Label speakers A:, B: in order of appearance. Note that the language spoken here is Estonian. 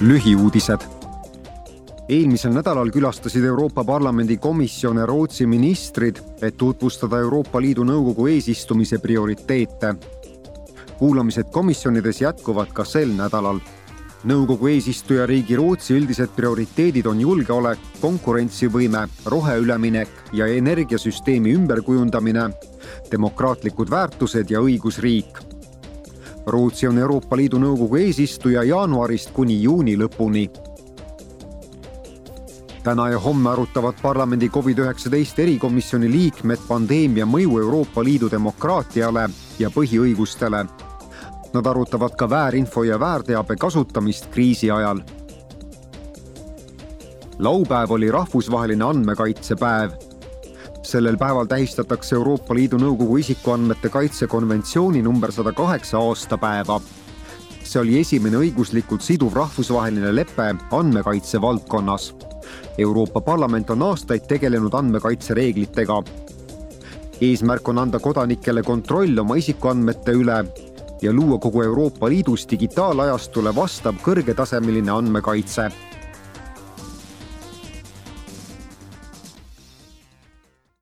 A: lühiuudised. eelmisel nädalal külastasid Euroopa Parlamendi komisjone Rootsi ministrid, et tutvustada Euroopa Liidu Nõukogu eesistumise prioriteete. kuulamised komisjonides jätkuvad ka sel nädalal. nõukogu eesistujariigi Rootsi üldised prioriteedid on julgeolek, konkurentsivõime, roheüleminek ja energiasüsteemi ümberkujundamine, demokraatlikud väärtused ja õigusriik Rootsi on Euroopa Liidu Nõukogu eesistuja jaanuarist kuni juuni lõpuni. täna ja homme arutavad parlamendi Covid-19 erikomisjoni liikmed pandeemia mõju Euroopa Liidu demokraatiale ja põhiõigustele. Nad arutavad ka väärinfo ja väärteabe kasutamist kriisi ajal. laupäev oli rahvusvaheline andmekaitsepäev sellel päeval tähistatakse Euroopa Liidu Nõukogu isikuandmete kaitse konventsiooni number sada kaheksa aastapäeva. see oli esimene õiguslikult siduv rahvusvaheline lepe andmekaitse valdkonnas. Euroopa Parlament on aastaid tegelenud andmekaitsereeglitega. eesmärk on anda kodanikele kontroll oma isikuandmete üle ja luua kogu Euroopa Liidus digitaalajastule vastav kõrgetasemeline andmekaitse